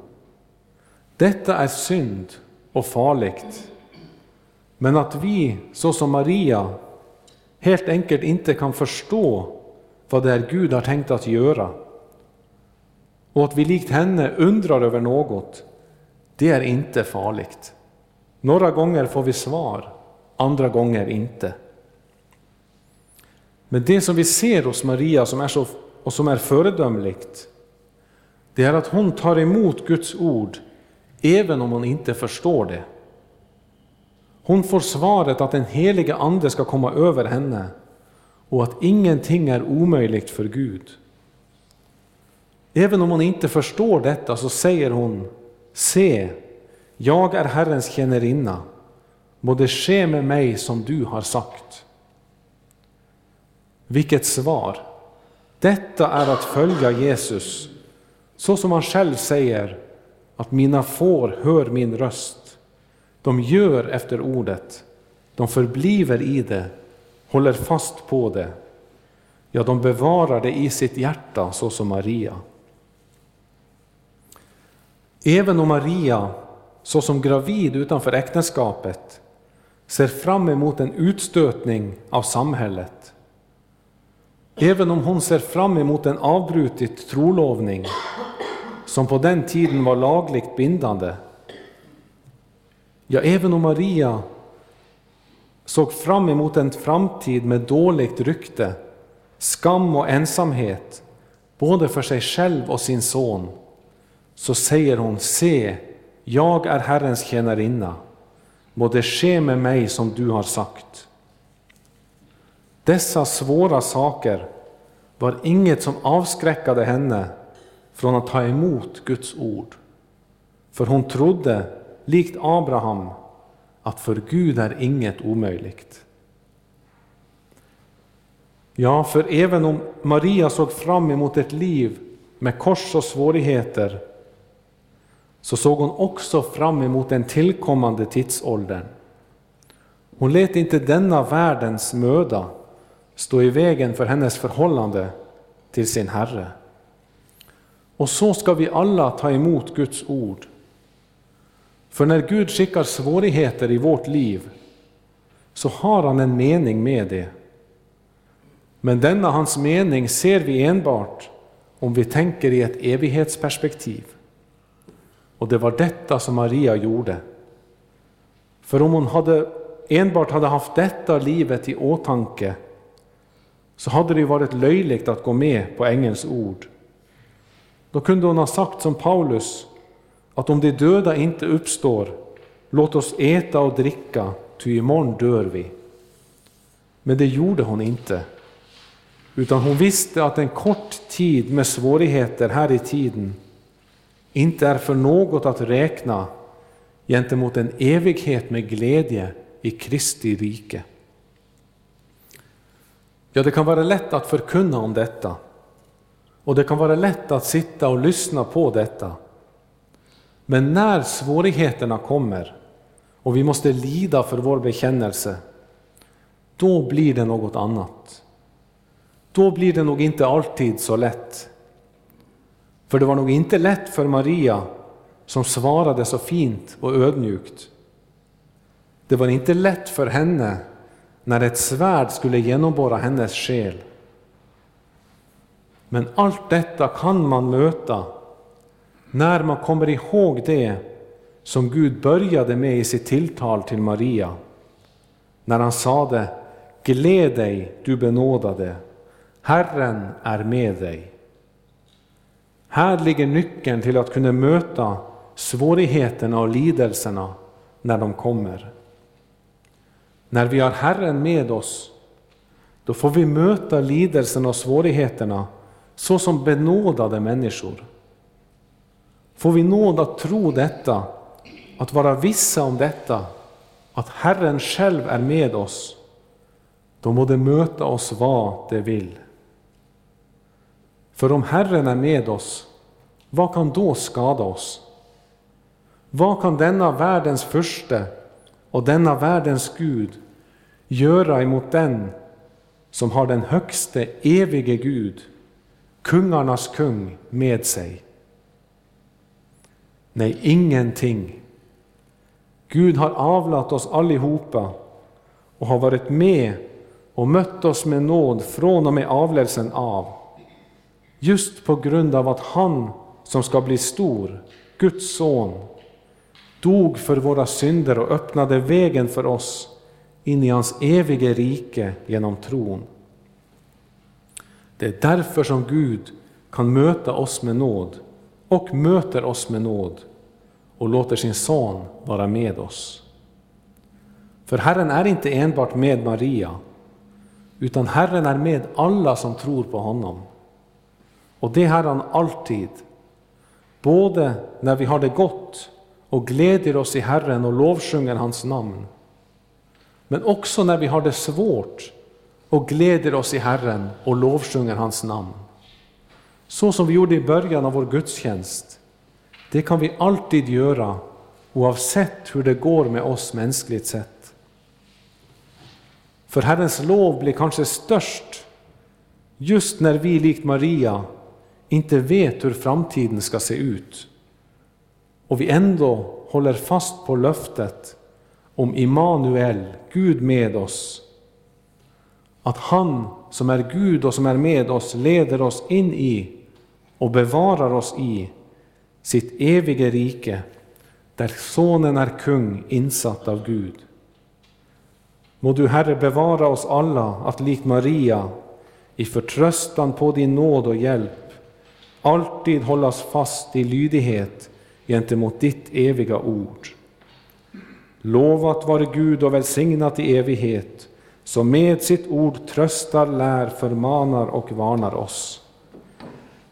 Detta är synd och farligt. Men att vi, så som Maria, helt enkelt inte kan förstå vad det är Gud har tänkt att göra. Och att vi likt henne undrar över något, det är inte farligt. Några gånger får vi svar, andra gånger inte. Men det som vi ser hos Maria som är så, och som är föredömligt, det är att hon tar emot Guds ord även om hon inte förstår det. Hon får svaret att den helige Ande ska komma över henne och att ingenting är omöjligt för Gud. Även om hon inte förstår detta så säger hon Se, jag är Herrens tjänarinna, må det ske med mig som du har sagt. Vilket svar! Detta är att följa Jesus, så som han själv säger att mina får hör min röst de gör efter ordet, de förbliver i det, håller fast på det. Ja, de bevarar det i sitt hjärta så som Maria. Även om Maria, såsom gravid utanför äktenskapet, ser fram emot en utstötning av samhället, även om hon ser fram emot en avbrutit trolovning, som på den tiden var lagligt bindande, Ja, även om Maria såg fram emot en framtid med dåligt rykte, skam och ensamhet, både för sig själv och sin son, så säger hon, se, jag är Herrens tjänarinna, må det ske med mig som du har sagt. Dessa svåra saker var inget som avskräckade henne från att ta emot Guds ord, för hon trodde likt Abraham, att för Gud är inget omöjligt. Ja, för även om Maria såg fram emot ett liv med kors och svårigheter, så såg hon också fram emot den tillkommande tidsåldern. Hon lät inte denna världens möda stå i vägen för hennes förhållande till sin Herre. Och så ska vi alla ta emot Guds ord för när Gud skickar svårigheter i vårt liv så har han en mening med det. Men denna hans mening ser vi enbart om vi tänker i ett evighetsperspektiv. Och det var detta som Maria gjorde. För om hon hade, enbart hade haft detta livet i åtanke så hade det varit löjligt att gå med på ängelns ord. Då kunde hon ha sagt som Paulus att om de döda inte uppstår, låt oss äta och dricka, ty imorgon dör vi. Men det gjorde hon inte. utan hon visste att en kort tid med svårigheter här i tiden inte är för något att räkna gentemot en evighet med glädje i Kristi rike. Ja, det kan vara lätt att förkunna om detta och det kan vara lätt att sitta och lyssna på detta. Men när svårigheterna kommer och vi måste lida för vår bekännelse, då blir det något annat. Då blir det nog inte alltid så lätt. För det var nog inte lätt för Maria som svarade så fint och ödmjukt. Det var inte lätt för henne när ett svärd skulle genomborra hennes själ. Men allt detta kan man möta när man kommer ihåg det som Gud började med i sitt tilltal till Maria. När han sade Gläd dig, du benådade, Herren är med dig. Här ligger nyckeln till att kunna möta svårigheterna och lidelserna när de kommer. När vi har Herren med oss, då får vi möta lidelserna och svårigheterna så som benådade människor. Får vi nåd att tro detta, att vara vissa om detta, att Herren själv är med oss, då må det möta oss vad det vill. För om Herren är med oss, vad kan då skada oss? Vad kan denna världens furste och denna världens Gud göra emot den som har den högste evige Gud, kungarnas kung, med sig? Nej, ingenting. Gud har avlat oss allihopa och har varit med och mött oss med nåd från och med avlelsen av. Just på grund av att han som ska bli stor, Guds son, dog för våra synder och öppnade vägen för oss in i hans evige rike genom tron. Det är därför som Gud kan möta oss med nåd och möter oss med nåd och låter sin son vara med oss. För Herren är inte enbart med Maria, utan Herren är med alla som tror på honom. Och det är han alltid, både när vi har det gott och glädjer oss i Herren och lovsjunger hans namn, men också när vi har det svårt och glädjer oss i Herren och lovsjunger hans namn. Så som vi gjorde i början av vår gudstjänst. Det kan vi alltid göra oavsett hur det går med oss mänskligt sett. För Herrens lov blir kanske störst just när vi likt Maria inte vet hur framtiden ska se ut och vi ändå håller fast på löftet om Immanuel, Gud med oss. Att han som är Gud och som är med oss leder oss in i och bevarar oss i sitt evige rike där Sonen är kung insatt av Gud. Må du, Herre, bevara oss alla att likt Maria i förtröstan på din nåd och hjälp alltid hållas fast i lydighet gentemot ditt eviga ord. Lovat vare Gud och välsignat i evighet, som med sitt ord tröstar, lär, förmanar och varnar oss.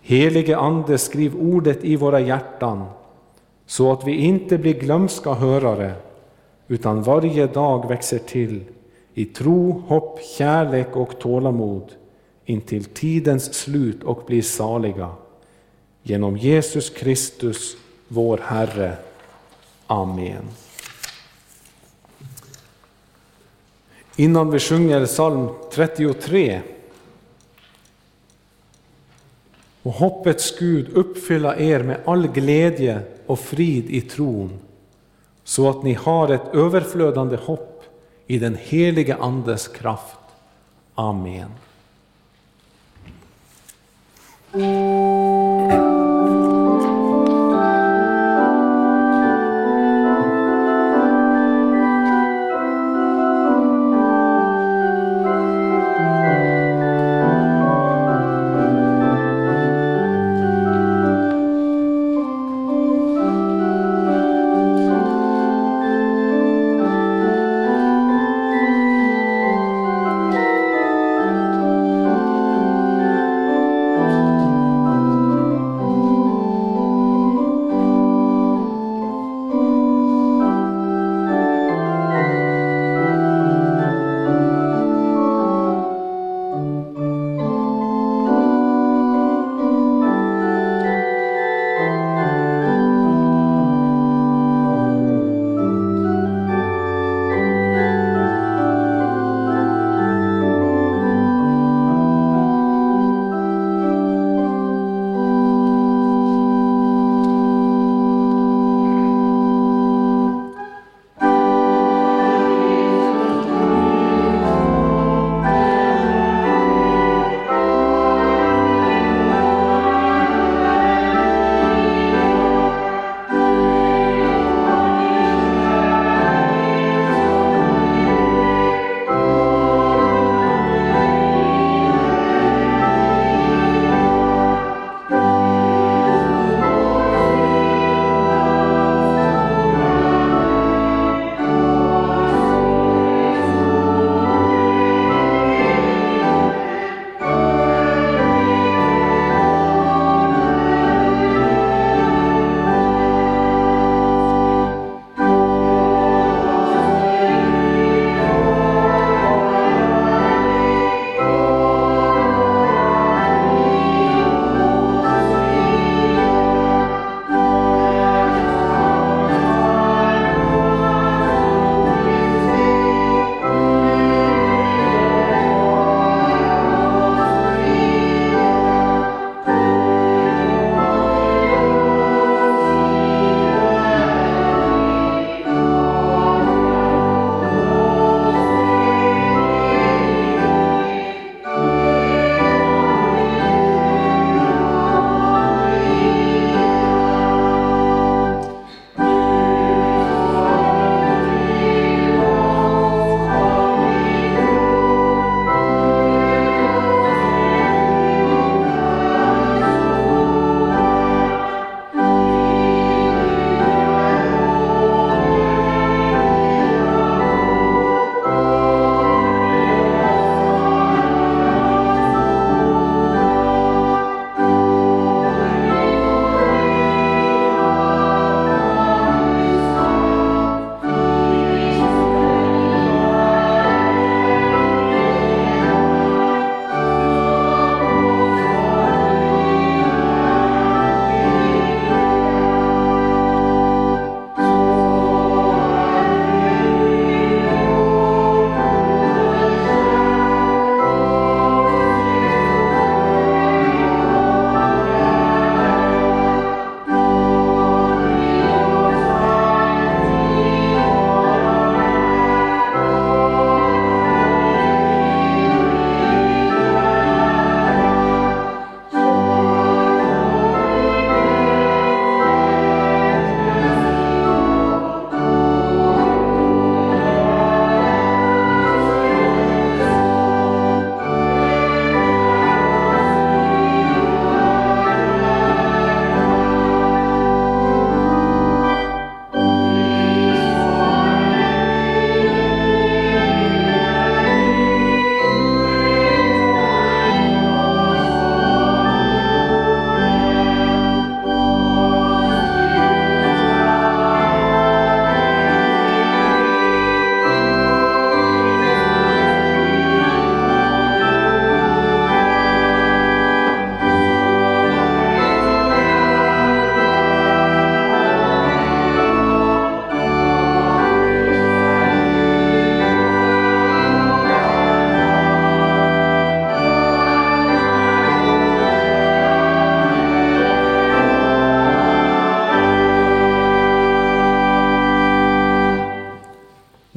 Helige Ande, skriv ordet i våra hjärtan, så att vi inte blir glömska hörare, utan varje dag växer till i tro, hopp, kärlek och tålamod intill tidens slut och blir saliga. Genom Jesus Kristus, vår Herre. Amen. Innan vi sjunger psalm 33 och hoppets Gud uppfylla er med all glädje och frid i tron, så att ni har ett överflödande hopp i den helige Andes kraft. Amen.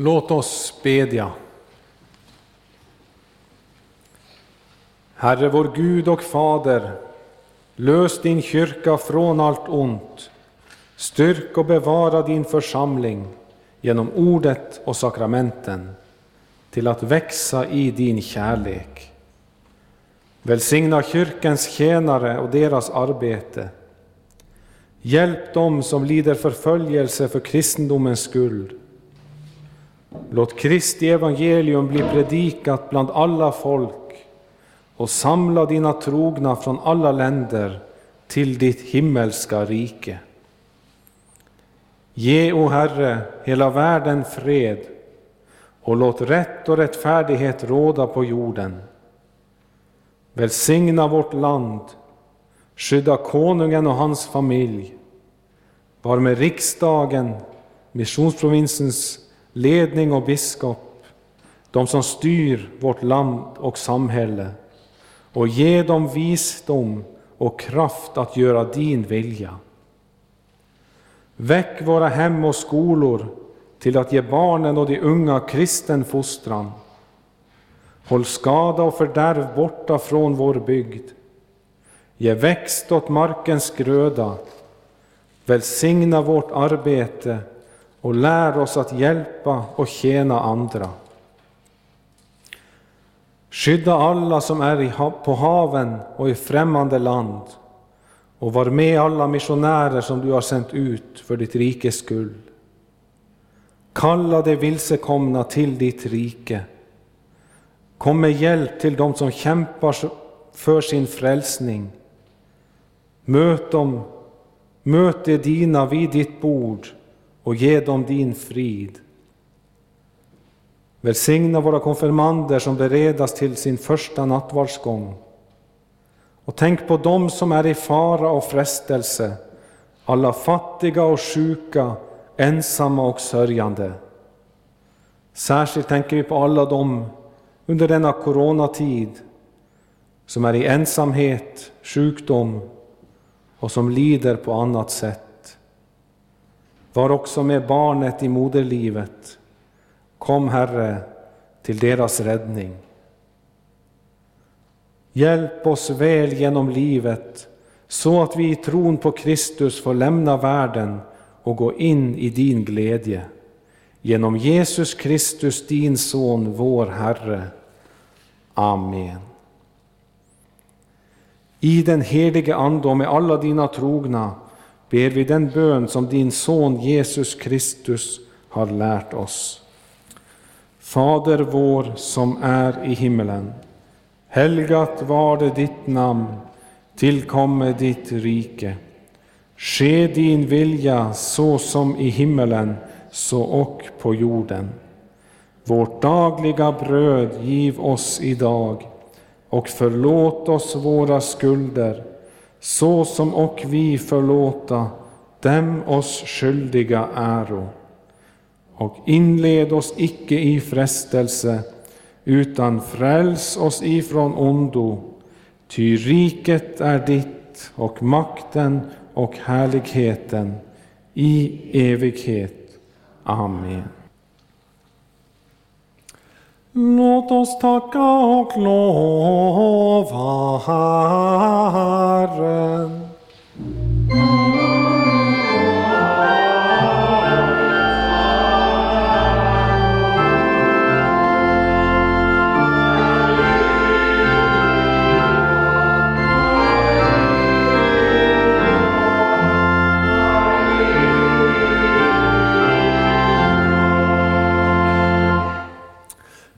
Låt oss bedja. Herre vår Gud och Fader, lös din kyrka från allt ont. Styrk och bevara din församling genom ordet och sakramenten till att växa i din kärlek. Välsigna kyrkans tjänare och deras arbete. Hjälp dem som lider förföljelse för kristendomens skull. Låt Kristi evangelium bli predikat bland alla folk och samla dina trogna från alla länder till ditt himmelska rike. Ge, o Herre, hela världen fred och låt rätt och rättfärdighet råda på jorden. Välsigna vårt land, skydda konungen och hans familj. Var med riksdagen, missionsprovinsens ledning och biskop, de som styr vårt land och samhälle, och ge dem visdom och kraft att göra din vilja. Väck våra hem och skolor till att ge barnen och de unga kristen fostran. Håll skada och fördärv borta från vår bygd. Ge växt åt markens gröda. Välsigna vårt arbete och lär oss att hjälpa och tjäna andra. Skydda alla som är på haven och i främmande land och var med alla missionärer som du har sänt ut för ditt rikes skull. Kalla de vilsekomna till ditt rike. Kom med hjälp till dem som kämpar för sin frälsning. Möt dem, möt de dina vid ditt bord och ge dem din frid. Välsigna våra konfirmander som beredas till sin första nattvardsgång. Och tänk på dem som är i fara och frestelse, alla fattiga och sjuka, ensamma och sörjande. Särskilt tänker vi på alla dem under denna coronatid som är i ensamhet, sjukdom och som lider på annat sätt. Var också med barnet i moderlivet. Kom, Herre, till deras räddning. Hjälp oss väl genom livet så att vi i tron på Kristus får lämna världen och gå in i din glädje. Genom Jesus Kristus, din Son, vår Herre. Amen. I den helige Ande och med alla dina trogna ber vi den bön som din Son Jesus Kristus har lärt oss. Fader vår som är i himmelen. Helgat var det ditt namn, tillkomme ditt rike. Ske din vilja så som i himmelen, så och på jorden. Vårt dagliga bröd giv oss idag och förlåt oss våra skulder, så som och vi förlåta dem oss skyldiga äro. Och inled oss icke i frestelse, utan fräls oss ifrån ondo, ty riket är ditt och makten och härligheten i evighet. Amen. Låt oss tacka och lova Herren.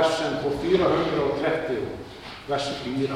versen på 430, vers 4.